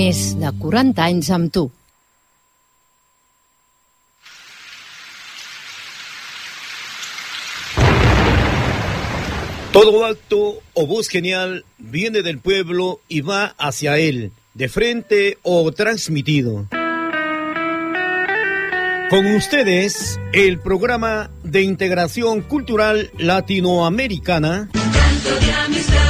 Més de 40 anys amb tu. Todo acto o voz genial viene del pueblo y va hacia él, de frente o transmitido. Con ustedes, el programa de integración cultural latinoamericana. Un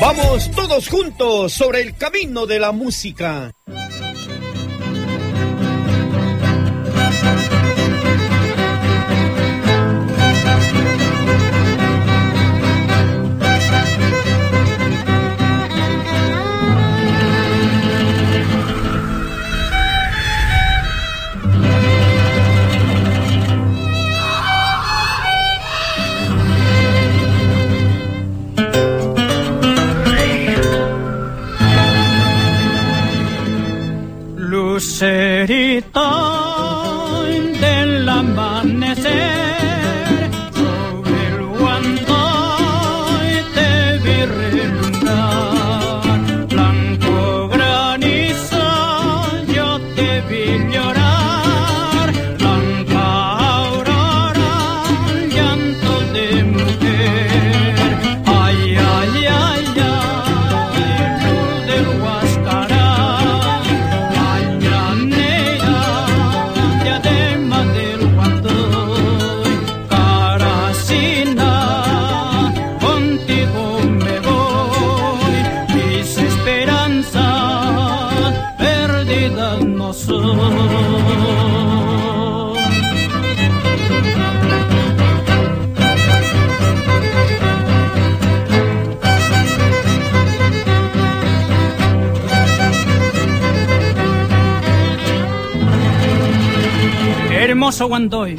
Vamos todos juntos sobre el camino de la música. Lucerito del amanecer hermoso Guandoy.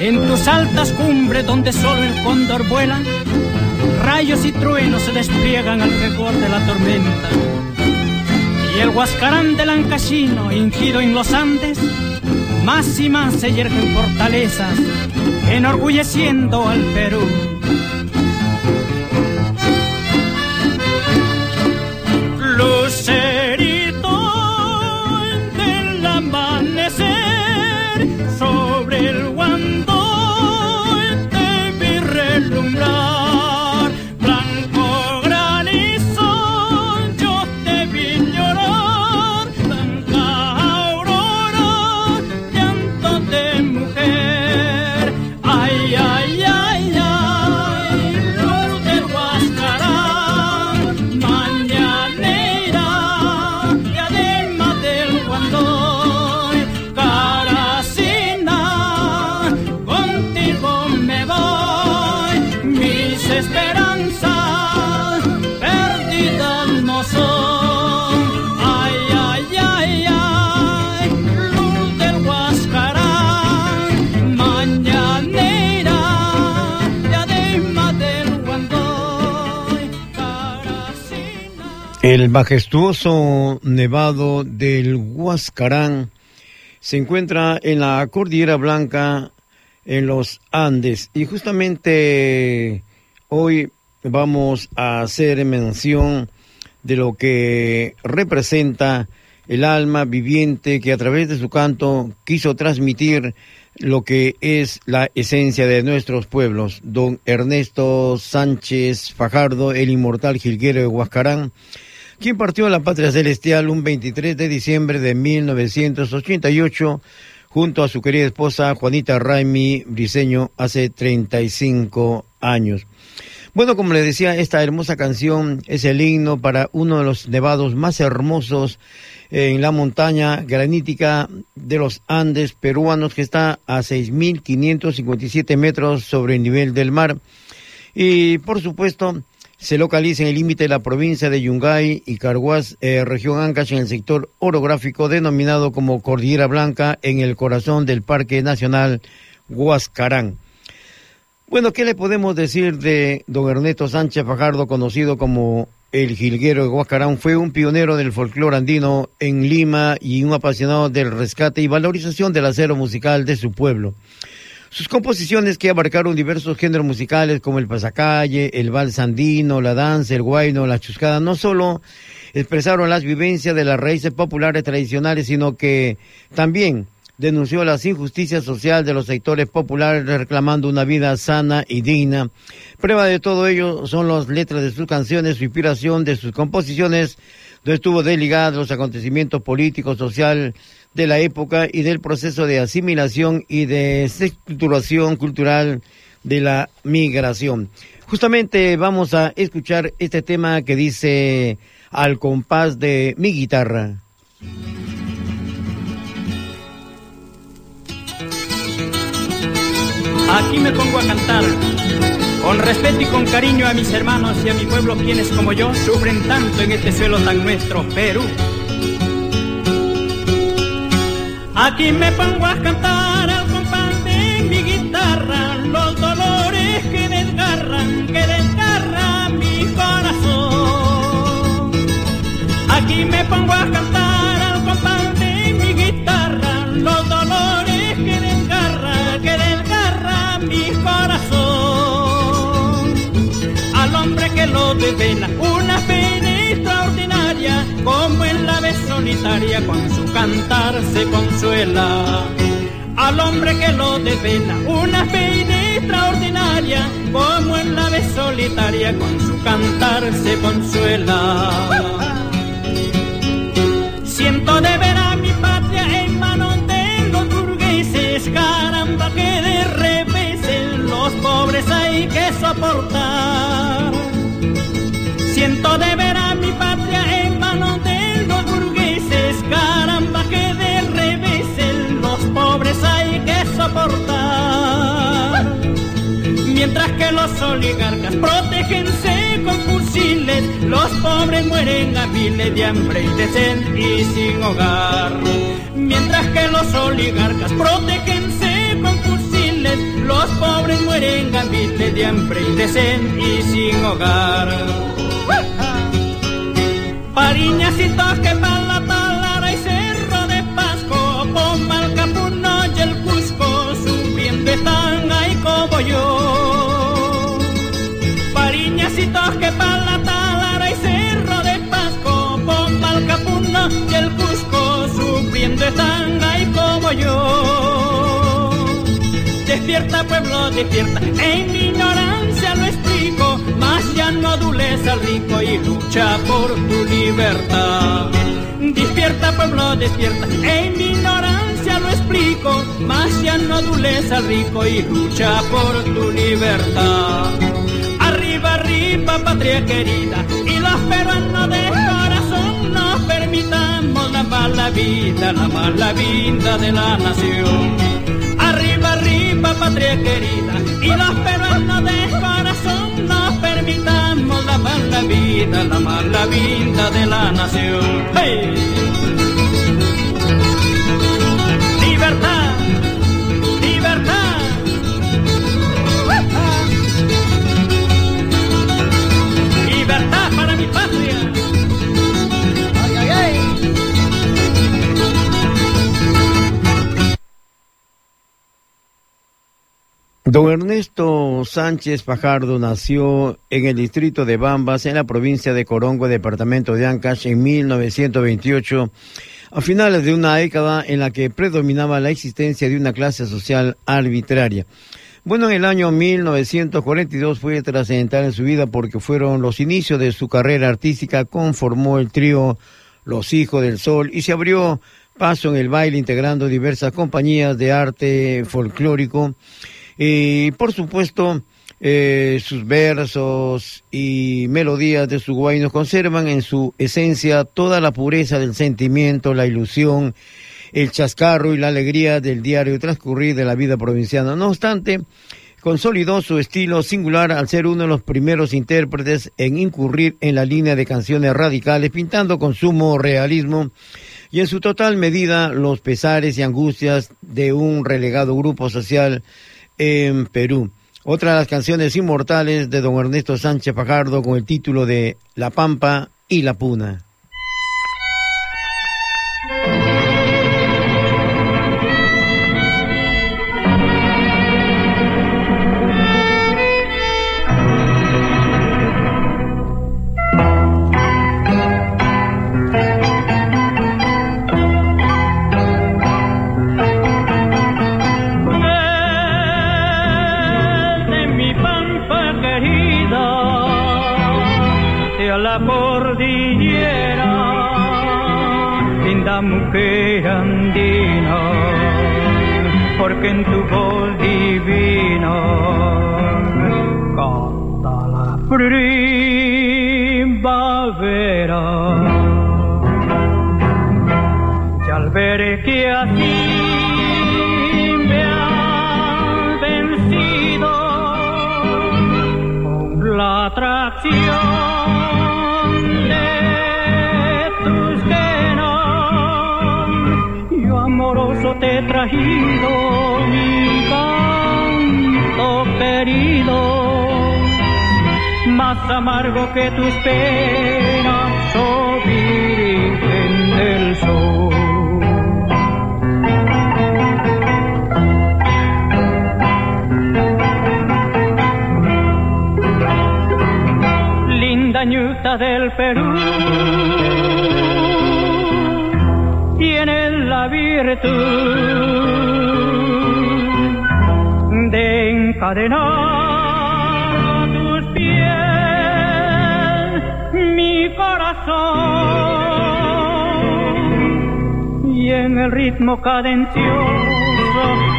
En tus altas cumbres donde solo el cóndor vuela, rayos y truenos se despliegan al rigor de la tormenta. Y el huascarán del Ancashino, hinchido en los Andes, más y más se yergen fortalezas, enorgulleciendo al Perú. Majestuoso nevado del Huascarán se encuentra en la Cordillera Blanca en los Andes y justamente hoy vamos a hacer mención de lo que representa el alma viviente que a través de su canto quiso transmitir lo que es la esencia de nuestros pueblos. Don Ernesto Sánchez Fajardo, el inmortal jilguero de Huascarán, quien partió a la patria celestial un 23 de diciembre de 1988 junto a su querida esposa Juanita Raimi Briseño hace 35 años. Bueno, como le decía, esta hermosa canción es el himno para uno de los nevados más hermosos en la montaña granítica de los Andes peruanos que está a 6.557 metros sobre el nivel del mar. Y por supuesto, se localiza en el límite de la provincia de Yungay y Carhuaz, eh, región Ancash, en el sector orográfico denominado como Cordillera Blanca, en el corazón del Parque Nacional Huascarán. Bueno, ¿qué le podemos decir de don Ernesto Sánchez Fajardo, conocido como el jilguero de Huascarán? Fue un pionero del folclore andino en Lima y un apasionado del rescate y valorización del acero musical de su pueblo. Sus composiciones que abarcaron diversos géneros musicales como el pasacalle, el vals andino, la danza, el guayno, la chuscada, no solo expresaron las vivencias de las raíces populares tradicionales, sino que también denunció las injusticias sociales de los sectores populares reclamando una vida sana y digna. Prueba de todo ello son las letras de sus canciones, su inspiración de sus composiciones, donde estuvo desligada de los acontecimientos políticos, social, de la época y del proceso de asimilación y de estructuración cultural de la migración. Justamente vamos a escuchar este tema que dice al compás de mi guitarra. Aquí me pongo a cantar con respeto y con cariño a mis hermanos y a mi pueblo quienes como yo sufren tanto en este suelo tan nuestro, Perú. Aquí me pongo a cantar al compás de mi guitarra los dolores que desgarran, que desgarran mi corazón. Aquí me pongo a cantar al compás de mi guitarra los dolores que desgarran, que desgarran mi corazón. Al hombre que lo devela una pena extraordinaria, como en la vez solitaria con su cantar se consuela. Al hombre que lo desvela una pena extraordinaria, como en la vez solitaria con su cantar se consuela. Siento de ver a mi patria en manos de los burgueses, caramba que de revés los pobres hay que soportar. Siento de ver a mi patria en manos de los burgueses, caramba que de revés los pobres hay que soportar. Mientras que los oligarcas protégense con fusiles, los pobres mueren a miles de hambre y de y sin hogar. Mientras que los oligarcas protégense con fusiles, los pobres mueren a miles de hambre y de y sin hogar. Pariñacitos que para la talara y cerro de Pasco, con Malcapuno y el Cusco, sufriendo están ahí como yo. Pariñacitos que para Despierta pueblo, despierta, en mi ignorancia lo explico, mas ya no adules al rico y lucha por tu libertad. Despierta pueblo, despierta, en mi ignorancia lo explico, mas ya no adules al rico y lucha por tu libertad. Arriba, arriba, patria querida, y los peruanos de corazón nos permitamos la mala vida, la mala vida de la nación arriba, patria querida, y los peruanos de corazón nos permitamos la mala vida, la mala vida de la nación. ¡Hey! Don Ernesto Sánchez Fajardo nació en el distrito de Bambas, en la provincia de Corongo, departamento de Ancash, en 1928, a finales de una década en la que predominaba la existencia de una clase social arbitraria. Bueno, en el año 1942 fue trascendental en su vida porque fueron los inicios de su carrera artística, conformó el trío Los Hijos del Sol y se abrió paso en el baile integrando diversas compañías de arte folclórico y por supuesto, eh, sus versos y melodías de su nos conservan en su esencia toda la pureza del sentimiento, la ilusión, el chascarro y la alegría del diario transcurrir de la vida provinciana. No obstante, consolidó su estilo singular al ser uno de los primeros intérpretes en incurrir en la línea de canciones radicales, pintando con sumo realismo y en su total medida los pesares y angustias de un relegado grupo social en Perú. Otra de las canciones inmortales de don Ernesto Sánchez Fajardo con el título de La Pampa y la Puna. Primavera. Y al ver que así me ha vencido con la atracción te he más amargo que tu espera, oh virgen del sol. Linda ñuta del Perú tienen la virtud de encadenar ritmo cadencioso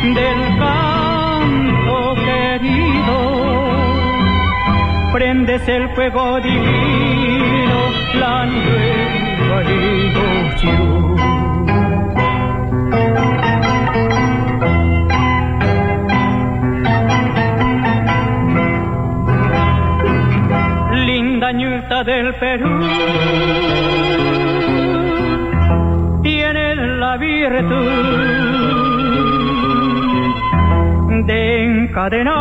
del canto querido. Prendes el fuego divino la nueva ilusión. Linda del Perú virtud de encadenar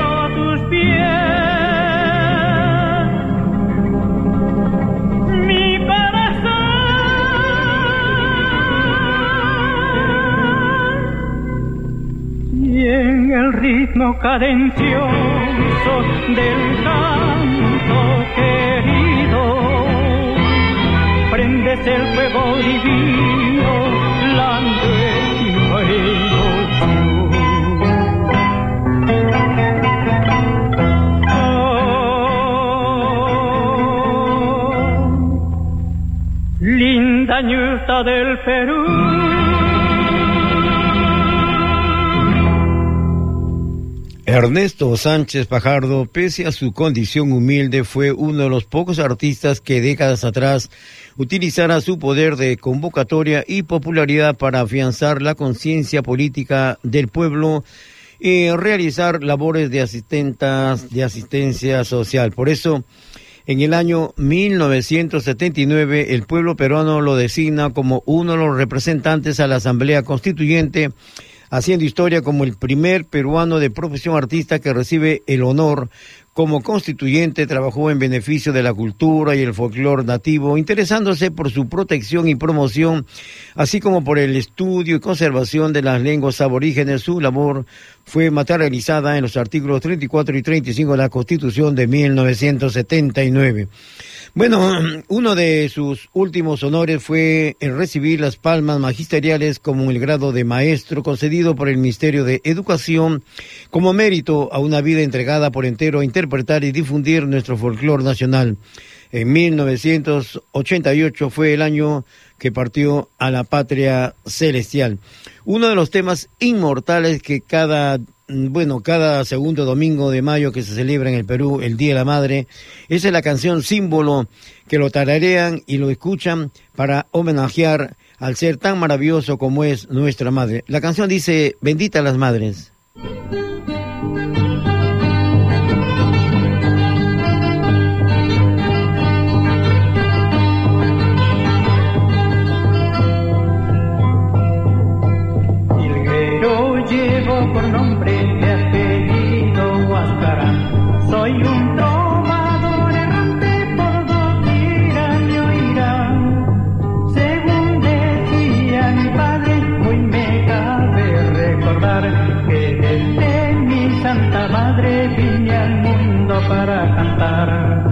a tus pies en el ritmo cadencioso del canto querido. Prendes el fuego divino, la emoción. linda ñuta del Perú. Ernesto Sánchez Pajardo, pese a su condición humilde, fue uno de los pocos artistas que décadas atrás utilizara su poder de convocatoria y popularidad para afianzar la conciencia política del pueblo y realizar labores de asistentas de asistencia social. Por eso, en el año 1979, el pueblo peruano lo designa como uno de los representantes a la Asamblea Constituyente haciendo historia como el primer peruano de profesión artista que recibe el honor Como constituyente trabajó en beneficio de la cultura y el folclore nativo, interesándose por su protección y promoción, así como por el estudio y conservación de las lenguas aborígenes. Su labor fue materializada en los artículos 34 y 35 de la Constitución de 1979. Bueno, uno de sus últimos honores fue el recibir las palmas magisteriales como el grado de maestro concedido por el Ministerio de Educación como mérito a una vida entregada por entero a interpretar y difundir nuestro folclore nacional. En 1988 fue el año que partió a la patria celestial. Uno de los temas inmortales que cada bueno, cada segundo domingo de mayo que se celebra en el Perú el Día de la Madre, esa es la canción símbolo que lo tararean y lo escuchan para homenajear al ser tan maravilloso como es nuestra madre. La canción dice, bendita las madres. para cantar.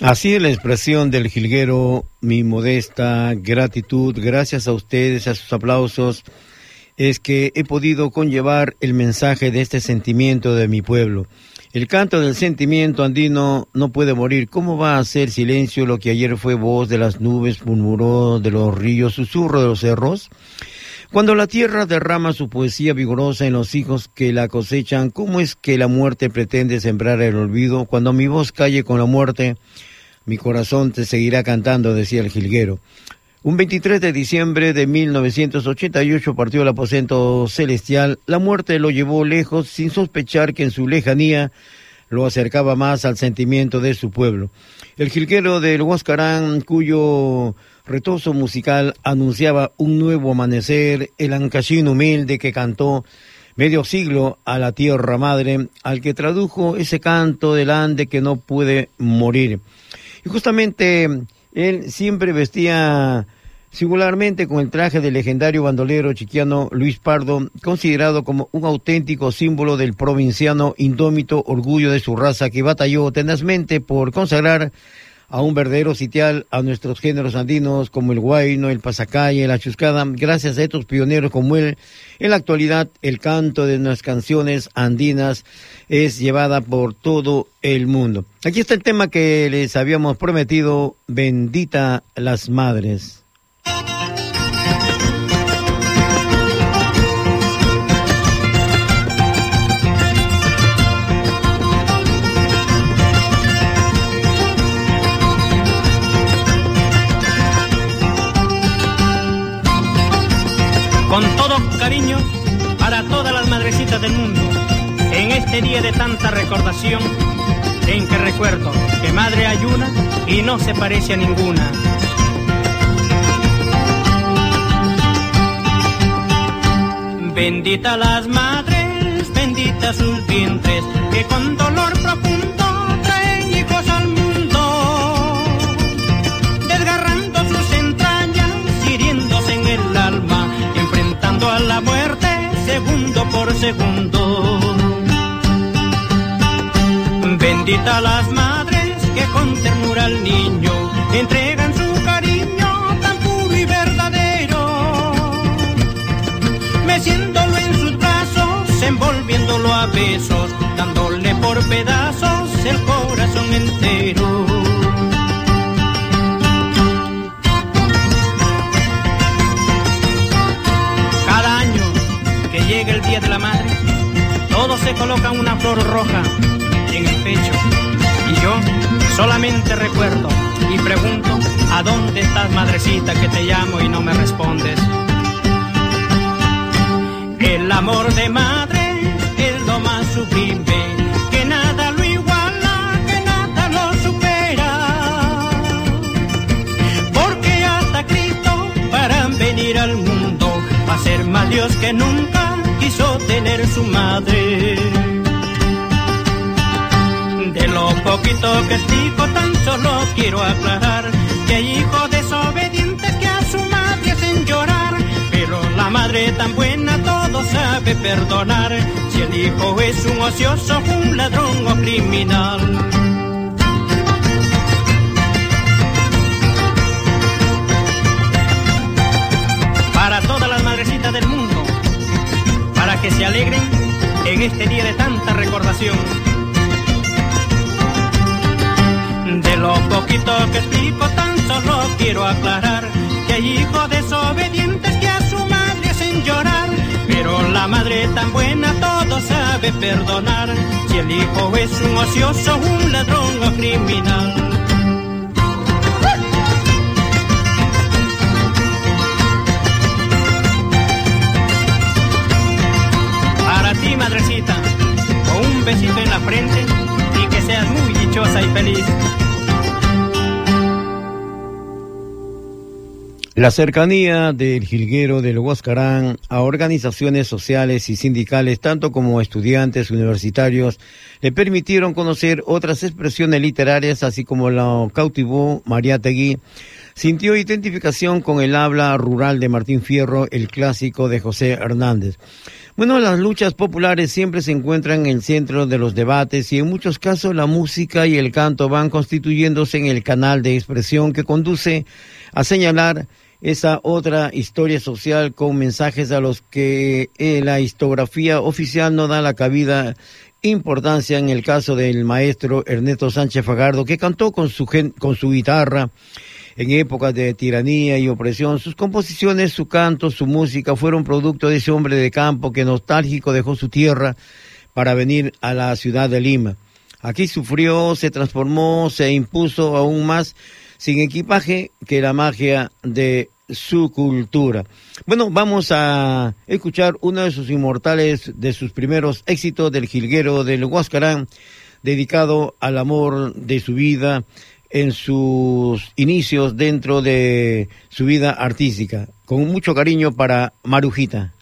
Así es la expresión del jilguero, mi modesta gratitud, gracias a ustedes, a sus aplausos, es que he podido conllevar el mensaje de este sentimiento de mi pueblo. El canto del sentimiento andino no puede morir. ¿Cómo va a hacer silencio lo que ayer fue voz de las nubes, murmuró de los ríos, susurro de los cerros? Cuando la tierra derrama su poesía vigorosa en los hijos que la cosechan, ¿cómo es que la muerte pretende sembrar el olvido? Cuando mi voz calle con la muerte, mi corazón te seguirá cantando, decía el jilguero. Un 23 de diciembre de 1988 partió el aposento celestial. La muerte lo llevó lejos sin sospechar que en su lejanía lo acercaba más al sentimiento de su pueblo. El jilguero del Huascarán, cuyo retoso musical anunciaba un nuevo amanecer, el ancachín humilde que cantó medio siglo a la tierra madre, al que tradujo ese canto del ande que no puede morir. Y justamente él siempre vestía singularmente con el traje del legendario bandolero chiquiano Luis Pardo, considerado como un auténtico símbolo del provinciano indómito orgullo de su raza que batalló tenazmente por consagrar a un verdadero sitial a nuestros géneros andinos como el guayno, el pasacaya, la chuscada. Gracias a estos pioneros como él, en la actualidad el canto de nuestras canciones andinas es llevada por todo el mundo. Aquí está el tema que les habíamos prometido, bendita las madres. Del mundo, en este día de tanta recordación, en que recuerdo que madre hay una y no se parece a ninguna. Bendita las madres, bendita sus vientres, que con dolor profundo segundo. Bendita las madres que con ternura al niño entregan su cariño tan puro y verdadero meciéndolo en sus brazos, envolviéndolo a besos, dándole por pedazos el corazón entero. Se colocan una flor roja en el pecho. Y yo solamente recuerdo y pregunto, ¿a dónde estás, madrecita, que te llamo y no me respondes? El amor de madre es lo más sublime, que nada lo iguala, que nada lo supera. Porque hasta Cristo para venir al mundo va a ser más Dios que nunca quiso tener su madre. De lo poquito que explico tan solo quiero aclarar que hay hijos desobedientes que a su madre hacen llorar, pero la madre tan buena todo sabe perdonar si el hijo es un ocioso, un ladrón o criminal. Que se alegren en este día de tanta recordación. De lo poquito que explico, tan solo quiero aclarar que hay hijos desobedientes que a su madre hacen llorar. Pero la madre tan buena todo sabe perdonar si el hijo es un ocioso, un ladrón o criminal. Un besito en la frente y que seas muy dichosa y feliz. La cercanía del jilguero del Huascarán a organizaciones sociales y sindicales, tanto como estudiantes universitarios, le permitieron conocer otras expresiones literarias, así como la cautivó Mariátegui. Sintió identificación con el habla rural de Martín Fierro, el clásico de José Hernández. Bueno, las luchas populares siempre se encuentran en el centro de los debates y en muchos casos la música y el canto van constituyéndose en el canal de expresión que conduce a señalar esa otra historia social con mensajes a los que eh, la historiografía oficial no da la cabida importancia en el caso del maestro Ernesto Sánchez Fagardo, que cantó con su, gen- con su guitarra en épocas de tiranía y opresión. Sus composiciones, su canto, su música fueron producto de ese hombre de campo que nostálgico dejó su tierra para venir a la ciudad de Lima. Aquí sufrió, se transformó, se impuso aún más sin equipaje que la magia de su cultura. Bueno, vamos a escuchar uno de sus inmortales, de sus primeros éxitos del jilguero del Huascarán, dedicado al amor de su vida en sus inicios dentro de su vida artística. Con mucho cariño para Marujita.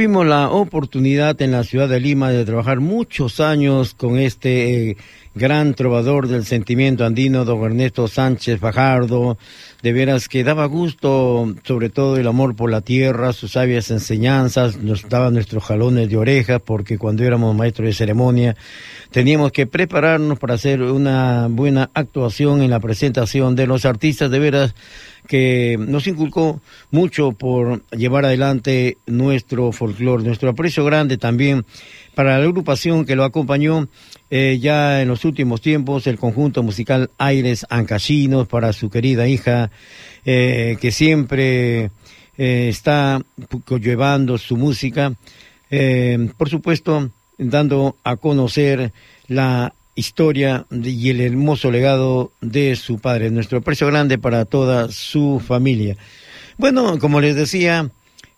Tuvimos la oportunidad en la ciudad de Lima de trabajar muchos años con este eh, gran trovador del sentimiento andino, don Ernesto Sánchez Fajardo. De veras que daba gusto, sobre todo el amor por la tierra, sus sabias enseñanzas, nos daba nuestros jalones de orejas, porque cuando éramos maestros de ceremonia teníamos que prepararnos para hacer una buena actuación en la presentación de los artistas. De veras que nos inculcó mucho por llevar adelante nuestro folclore, nuestro aprecio grande también para la agrupación que lo acompañó eh, ya en los últimos tiempos, el conjunto musical Aires Ancachinos para su querida hija, eh, que siempre eh, está llevando su música, por supuesto, dando a conocer la historia y el hermoso legado de su padre, nuestro aprecio grande para toda su familia. Bueno, como les decía,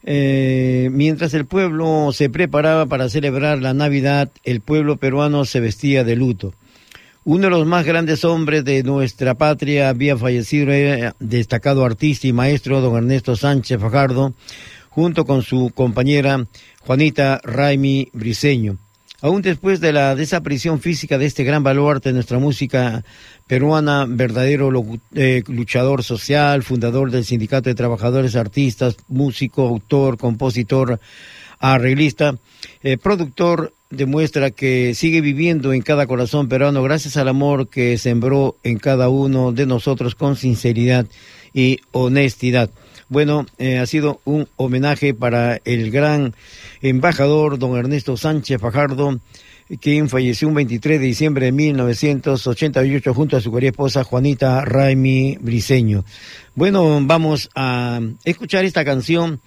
eh, mientras el pueblo se preparaba para celebrar la Navidad, el pueblo peruano se vestía de luto. Uno de los más grandes hombres de nuestra patria había fallecido, eh, destacado artista y maestro, don Ernesto Sánchez Fajardo, junto con su compañera Juanita Raimi Briseño. Aún después de la desaparición física de este gran baluarte de nuestra música peruana, verdadero eh, luchador social, fundador del Sindicato de Trabajadores Artistas, músico, autor, compositor, arreglista, eh, productor, demuestra que sigue viviendo en cada corazón peruano gracias al amor que sembró en cada uno de nosotros con sinceridad y honestidad. Bueno, eh, ha sido un homenaje para el gran embajador don Ernesto Sánchez Fajardo, quien falleció un 23 de diciembre de 1988 junto a su querida esposa Juanita Raimi Briseño. Bueno, vamos a escuchar esta canción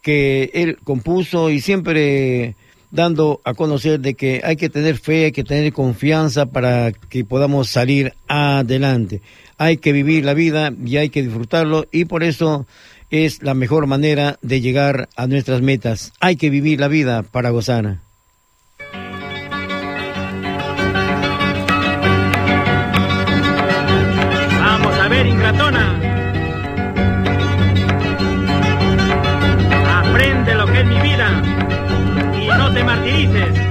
que él compuso y siempre dando a conocer de que hay que tener fe, hay que tener confianza para que podamos salir adelante. Hay que vivir la vida y hay que disfrutarlo y por eso es la mejor manera de llegar a nuestras metas. Hay que vivir la vida para gozar. Vamos a ver, ingratona. Aprende lo que es mi vida y no te martirices.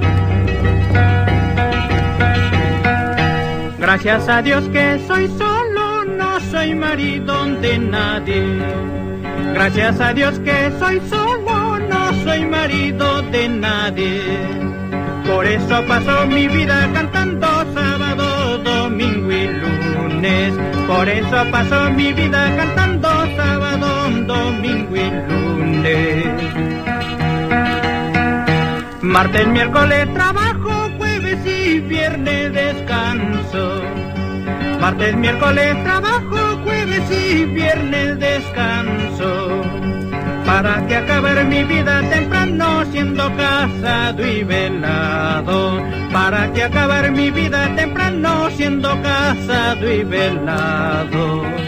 Gracias a Dios que soy solo, no soy marido de nadie. Gracias a Dios que soy solo, no soy marido de nadie. Por eso paso mi vida cantando sábado, domingo y lunes. Por eso paso mi vida cantando sábado, domingo y lunes. Martes, miércoles trabajo, jueves y viernes descanso. Martes, miércoles trabajo, jueves y viernes descanso. Para que acabar mi vida temprano siendo casado y velado. Para que acabar mi vida temprano siendo casado y velado.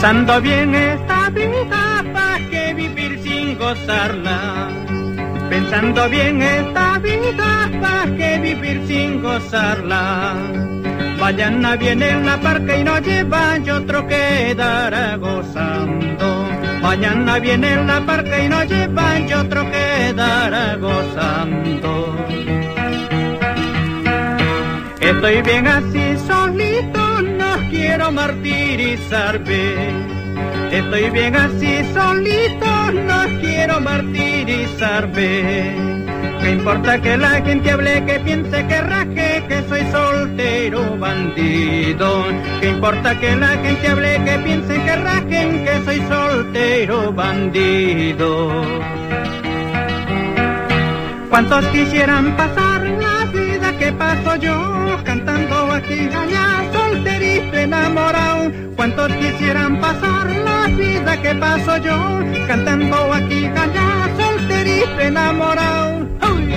Pensando bien esta vida, ¿para qué vivir sin gozarla? Pensando bien esta vida, ¿para qué vivir sin gozarla? Mañana viene la parca y no lleva y otro quedará gozando. Mañana viene la parca y no lleva y otro quedará gozando. Estoy bien así solito, quiero martirizarme. Estoy bien así solito, no quiero martirizarme. ¿Qué importa que la gente hable, que piense, que raje, que soy soltero bandido? ¿Qué importa que la gente hable, que piense, que rajen, que soy soltero bandido? ¿Cuántos quisieran pasar paso yo cantando aquí allá, solterito enamorado? ¿Cuántos quisieran pasar la vida que paso yo cantando aquí allá, solterito enamorado? ¡Uy!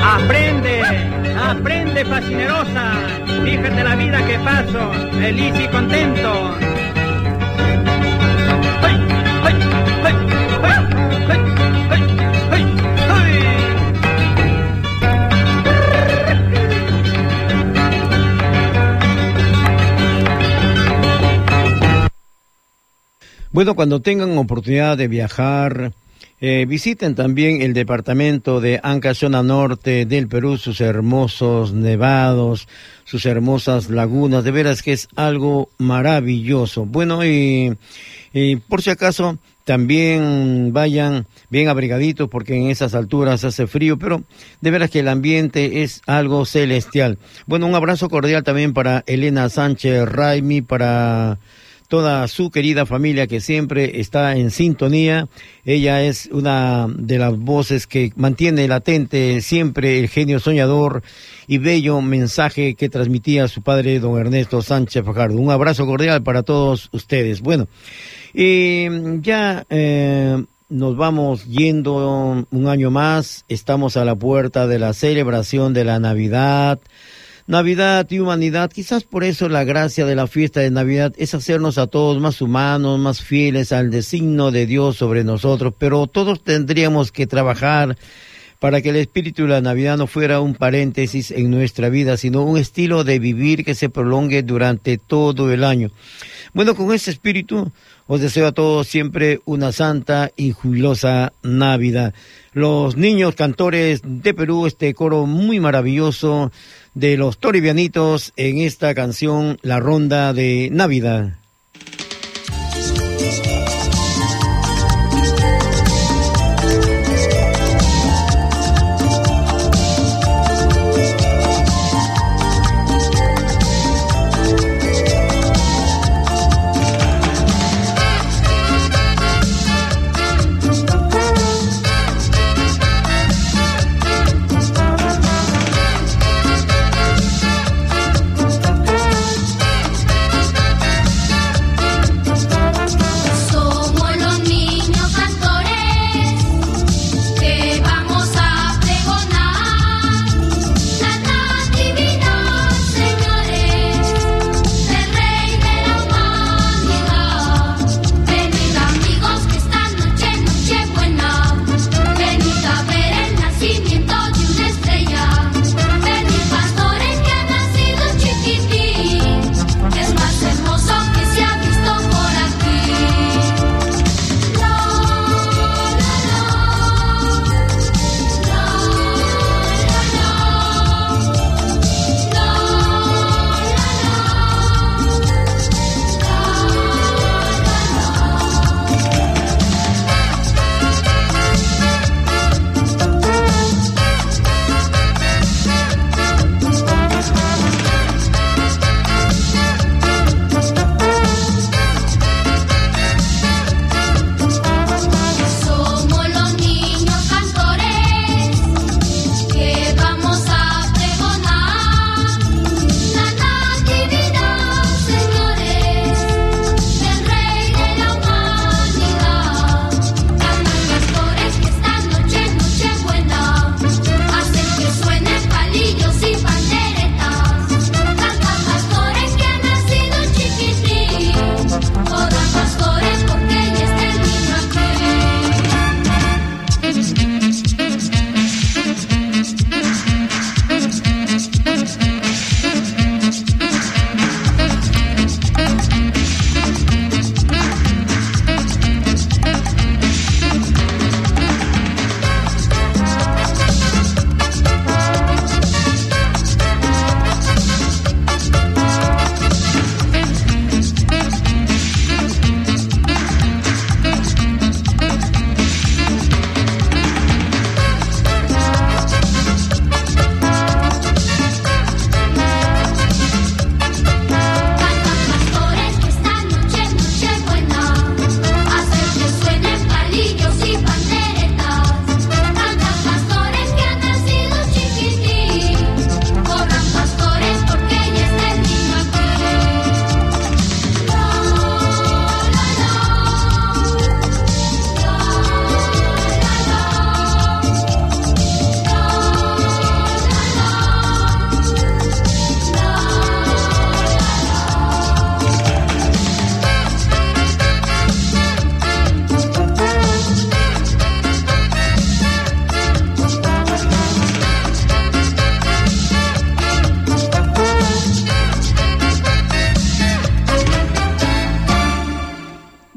Aprende, aprende fascinerosa, fíjate la vida que paso, feliz y contento. Bueno, cuando tengan oportunidad de viajar, eh, visiten también el departamento de Anca, zona norte del Perú, sus hermosos nevados, sus hermosas lagunas, de veras que es algo maravilloso. Bueno, y, y por si acaso, también vayan bien abrigaditos porque en esas alturas hace frío, pero de veras que el ambiente es algo celestial. Bueno, un abrazo cordial también para Elena Sánchez Raimi, para toda su querida familia que siempre está en sintonía. Ella es una de las voces que mantiene latente siempre el genio soñador y bello mensaje que transmitía su padre, don Ernesto Sánchez Fajardo. Un abrazo cordial para todos ustedes. Bueno, y ya eh, nos vamos yendo un año más. Estamos a la puerta de la celebración de la Navidad. Navidad y humanidad, quizás por eso la gracia de la fiesta de Navidad es hacernos a todos más humanos, más fieles al designio de Dios sobre nosotros, pero todos tendríamos que trabajar para que el espíritu de la Navidad no fuera un paréntesis en nuestra vida, sino un estilo de vivir que se prolongue durante todo el año. Bueno, con ese espíritu os deseo a todos siempre una santa y jubilosa Navidad. Los niños cantores de Perú, este coro muy maravilloso de los toribianitos en esta canción La Ronda de Navidad.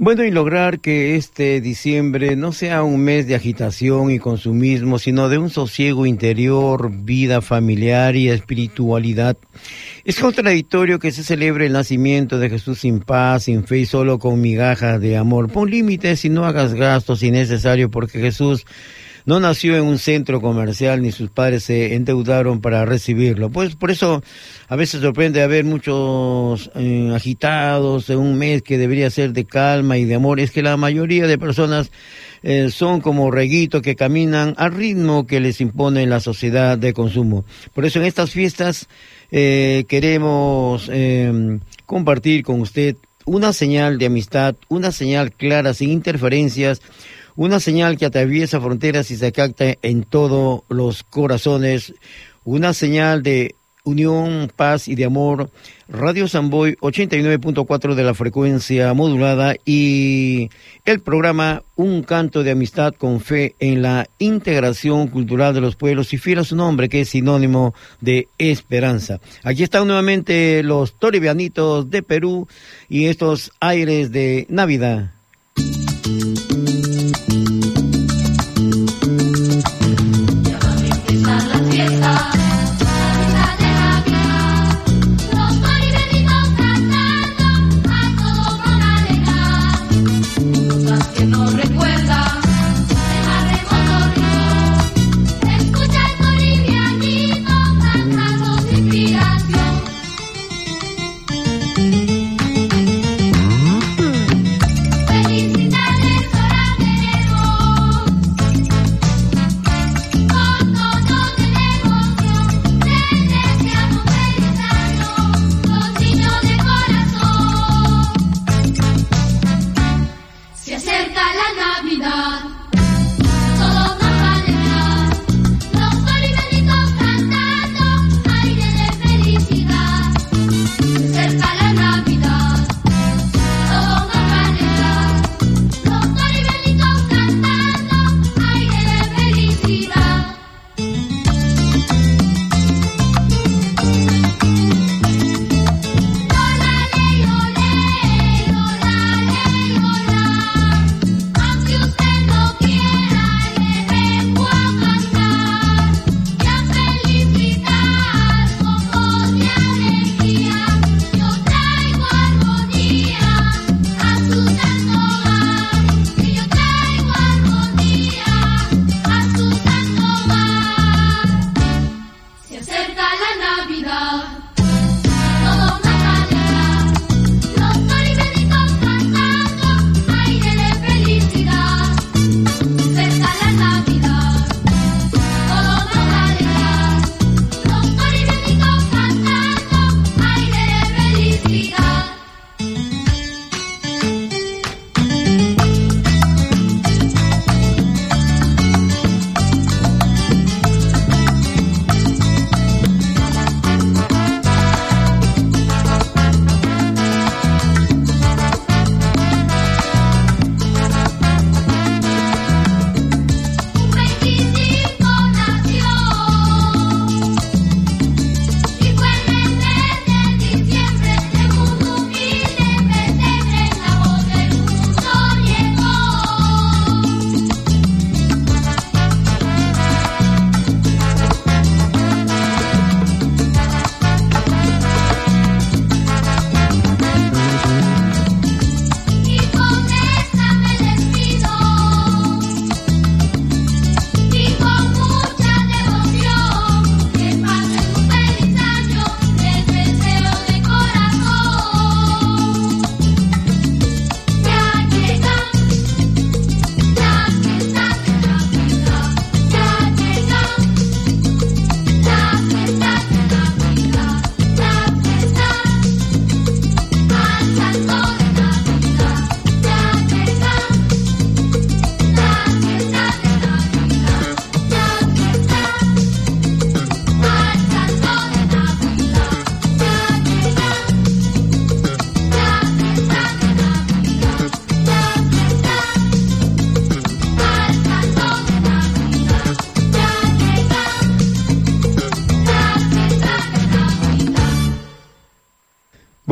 Bueno, y lograr que este diciembre no sea un mes de agitación y consumismo, sino de un sosiego interior, vida familiar y espiritualidad. Es contradictorio que se celebre el nacimiento de Jesús sin paz, sin fe y solo con migajas de amor. Pon límites y no hagas gastos innecesarios porque Jesús no nació en un centro comercial ni sus padres se endeudaron para recibirlo. Pues por eso a veces sorprende haber muchos eh, agitados en un mes que debería ser de calma y de amor. Es que la mayoría de personas eh, son como reguitos que caminan al ritmo que les impone la sociedad de consumo. Por eso en estas fiestas eh, queremos compartir con usted una señal de amistad, una señal clara, sin interferencias, una señal que atraviesa fronteras y se capta en todos los corazones, una señal de unión, paz y de amor. Radio Samboy 89.4 de la frecuencia modulada y el programa Un canto de amistad con fe en la integración cultural de los pueblos y fiel a su nombre que es sinónimo de esperanza. Aquí están nuevamente los toribianitos de Perú y estos aires de Navidad.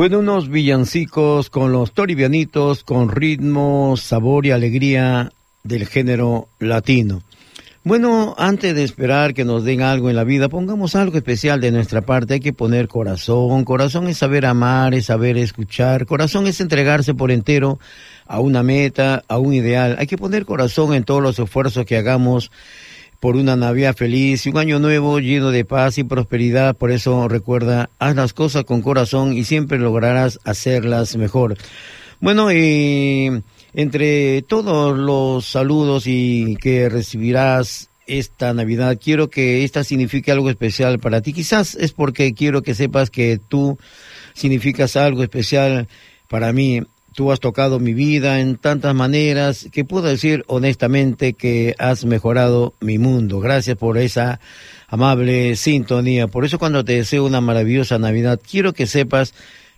Bueno, unos villancicos con los toribianitos, con ritmo, sabor y alegría del género latino. Bueno, antes de esperar que nos den algo en la vida, pongamos algo especial de nuestra parte. Hay que poner corazón. Corazón es saber amar, es saber escuchar. Corazón es entregarse por entero a una meta, a un ideal. Hay que poner corazón en todos los esfuerzos que hagamos por una Navidad feliz y un año nuevo lleno de paz y prosperidad. Por eso recuerda, haz las cosas con corazón y siempre lograrás hacerlas mejor. Bueno, y entre todos los saludos y que recibirás esta Navidad, quiero que esta signifique algo especial para ti. Quizás es porque quiero que sepas que tú significas algo especial para mí. Tú has tocado mi vida en tantas maneras que puedo decir honestamente que has mejorado mi mundo. Gracias por esa amable sintonía. Por eso cuando te deseo una maravillosa Navidad, quiero que sepas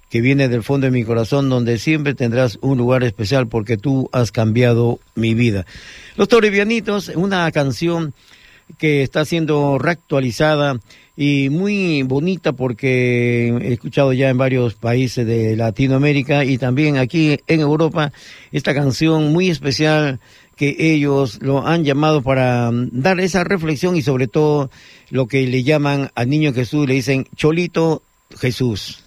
que viene del fondo de mi corazón, donde siempre tendrás un lugar especial porque tú has cambiado mi vida. Los Toribianitos, una canción que está siendo reactualizada y muy bonita porque he escuchado ya en varios países de Latinoamérica y también aquí en Europa esta canción muy especial que ellos lo han llamado para dar esa reflexión y sobre todo lo que le llaman al niño Jesús, le dicen Cholito Jesús.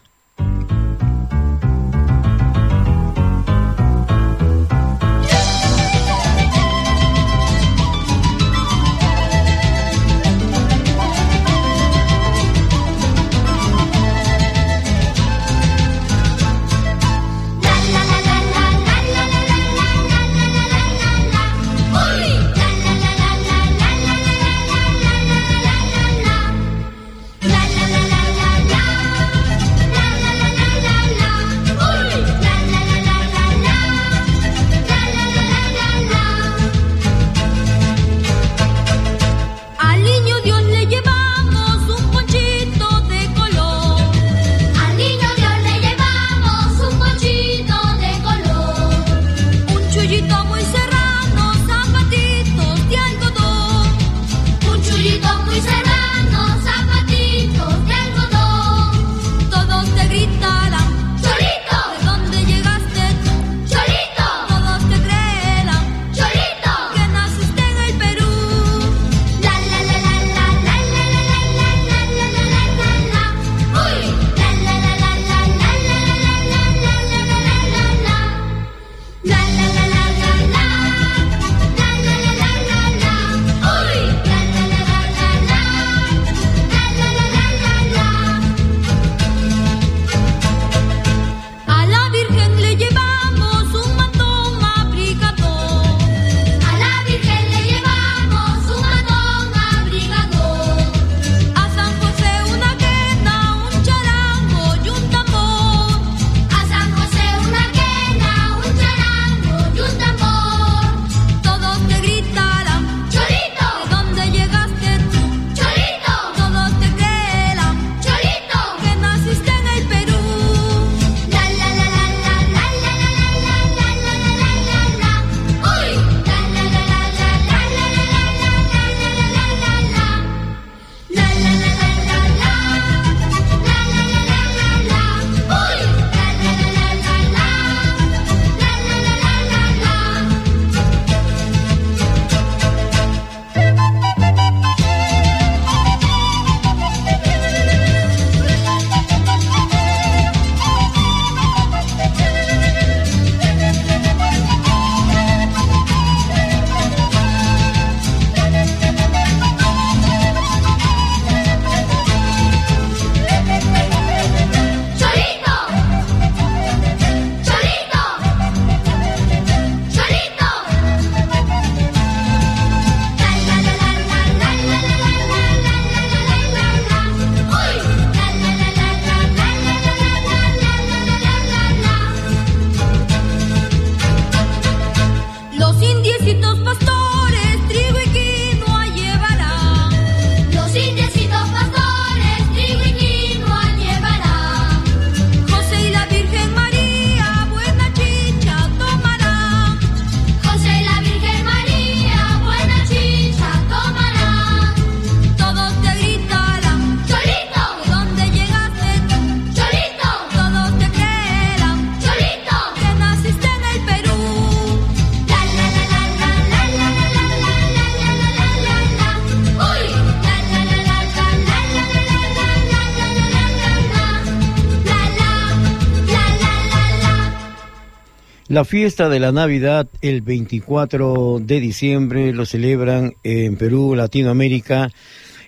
La fiesta de la Navidad el 24 de diciembre lo celebran en Perú, Latinoamérica.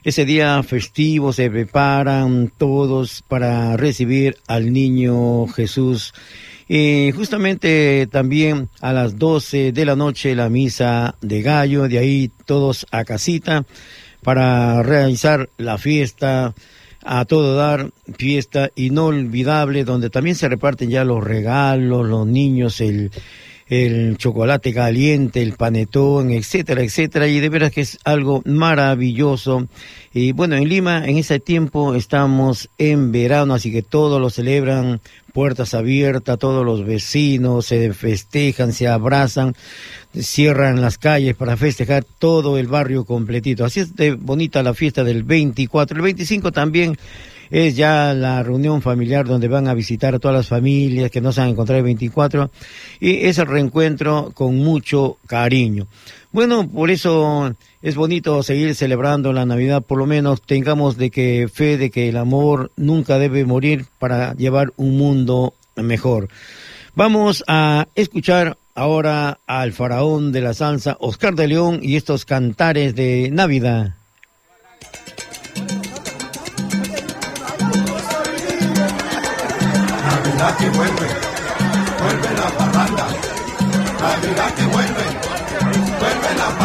Ese día festivo se preparan todos para recibir al niño Jesús. Y justamente también a las 12 de la noche la misa de gallo, de ahí todos a casita para realizar la fiesta a todo dar, fiesta inolvidable, donde también se reparten ya los regalos, los niños, el, el chocolate caliente, el panetón, etcétera, etcétera, y de veras que es algo maravilloso. Y bueno, en Lima en ese tiempo estamos en verano, así que todos lo celebran, puertas abiertas, todos los vecinos se festejan, se abrazan, cierran las calles para festejar todo el barrio completito. Así es de bonita la fiesta del 24. El 25 también es ya la reunión familiar donde van a visitar a todas las familias que no se han encontrado el 24 y es el reencuentro con mucho cariño. Bueno, por eso es bonito seguir celebrando la Navidad, por lo menos tengamos de que fe de que el amor nunca debe morir para llevar un mundo mejor. Vamos a escuchar ahora al faraón de la salsa, Oscar de León, y estos cantares de Navidad. Navidad que vuelve, vuelve la parranda. Navidad que vuelve, vuelve la parranda.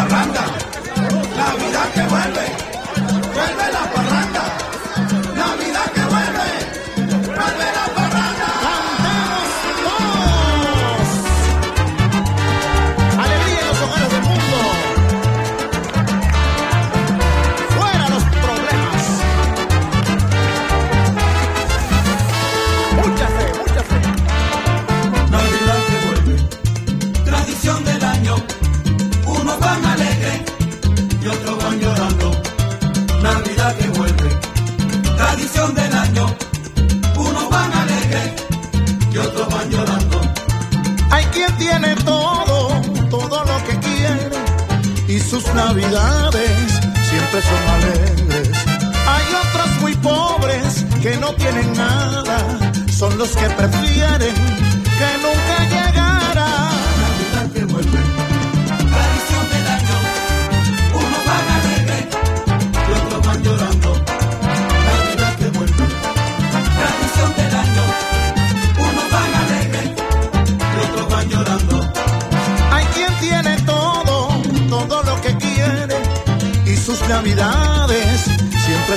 Navidades siempre son alegres. Hay otros muy pobres que no tienen nada. Son los que prefieren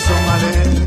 son alegres.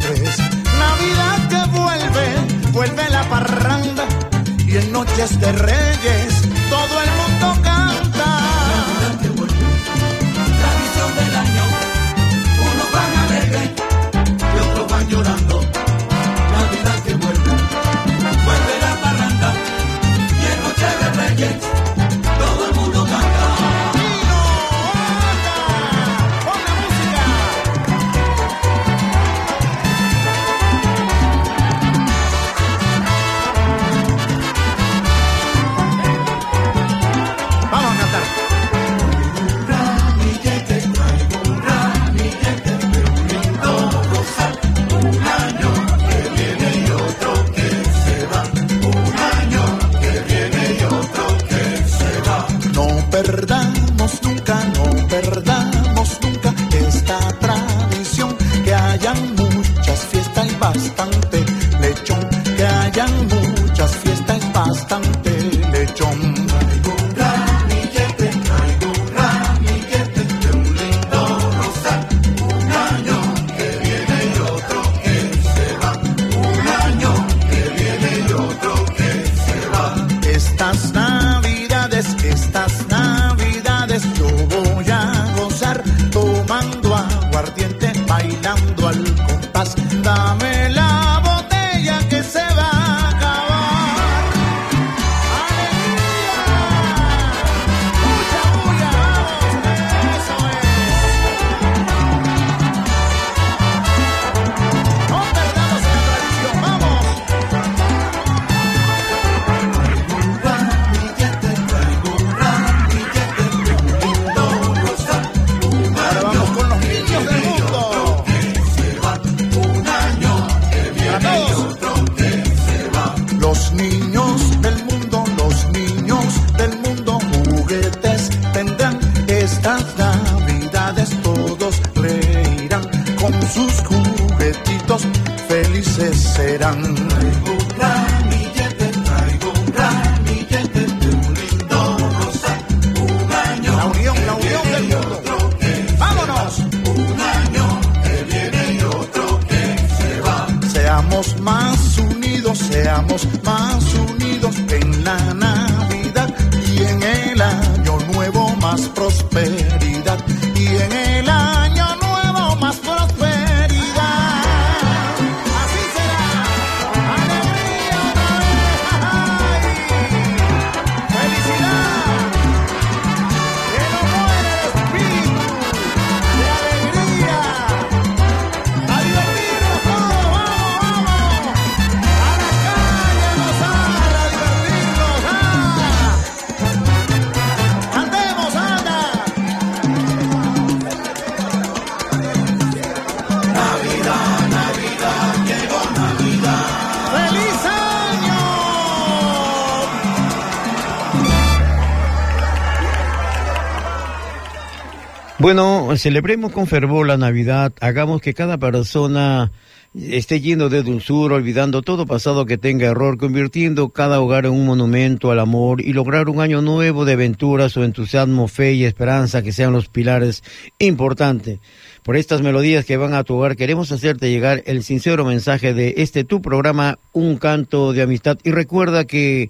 Bueno, celebremos con fervor la Navidad, hagamos que cada persona esté lleno de dulzura, olvidando todo pasado que tenga error, convirtiendo cada hogar en un monumento al amor y lograr un año nuevo de aventuras o entusiasmo, fe y esperanza que sean los pilares importantes. Por estas melodías que van a tu hogar, queremos hacerte llegar el sincero mensaje de este tu programa, Un Canto de Amistad. Y recuerda que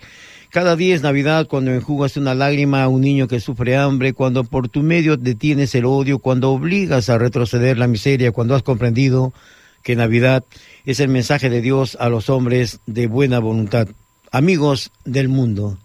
cada día es Navidad cuando enjugas una lágrima a un niño que sufre hambre, cuando por tu medio detienes el odio, cuando obligas a retroceder la miseria, cuando has comprendido que Navidad es el mensaje de Dios a los hombres de buena voluntad. Amigos del mundo.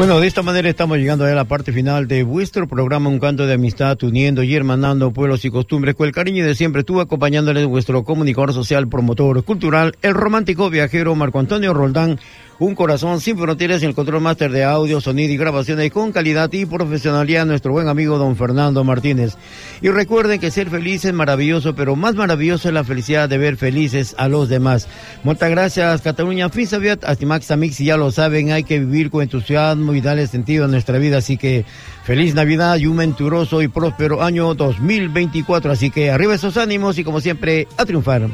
Bueno, de esta manera estamos llegando a la parte final de vuestro programa Un Canto de Amistad, uniendo y hermanando pueblos y costumbres con el cariño de siempre tú acompañándoles vuestro comunicador social, promotor cultural, el romántico viajero Marco Antonio Roldán, un corazón sin fronteras en el control máster de audio, sonido y grabaciones con calidad y profesionalidad, nuestro buen amigo don Fernando Martínez. Y recuerden que ser feliz es maravilloso, pero más maravilloso es la felicidad de ver felices a los demás. Muchas gracias, Cataluña Fisaviat, Astimax Amix, ya lo saben, hay que vivir con entusiasmo y darle sentido a nuestra vida, así que feliz Navidad y un venturoso y próspero año 2024, así que arriba esos ánimos y como siempre, a triunfar.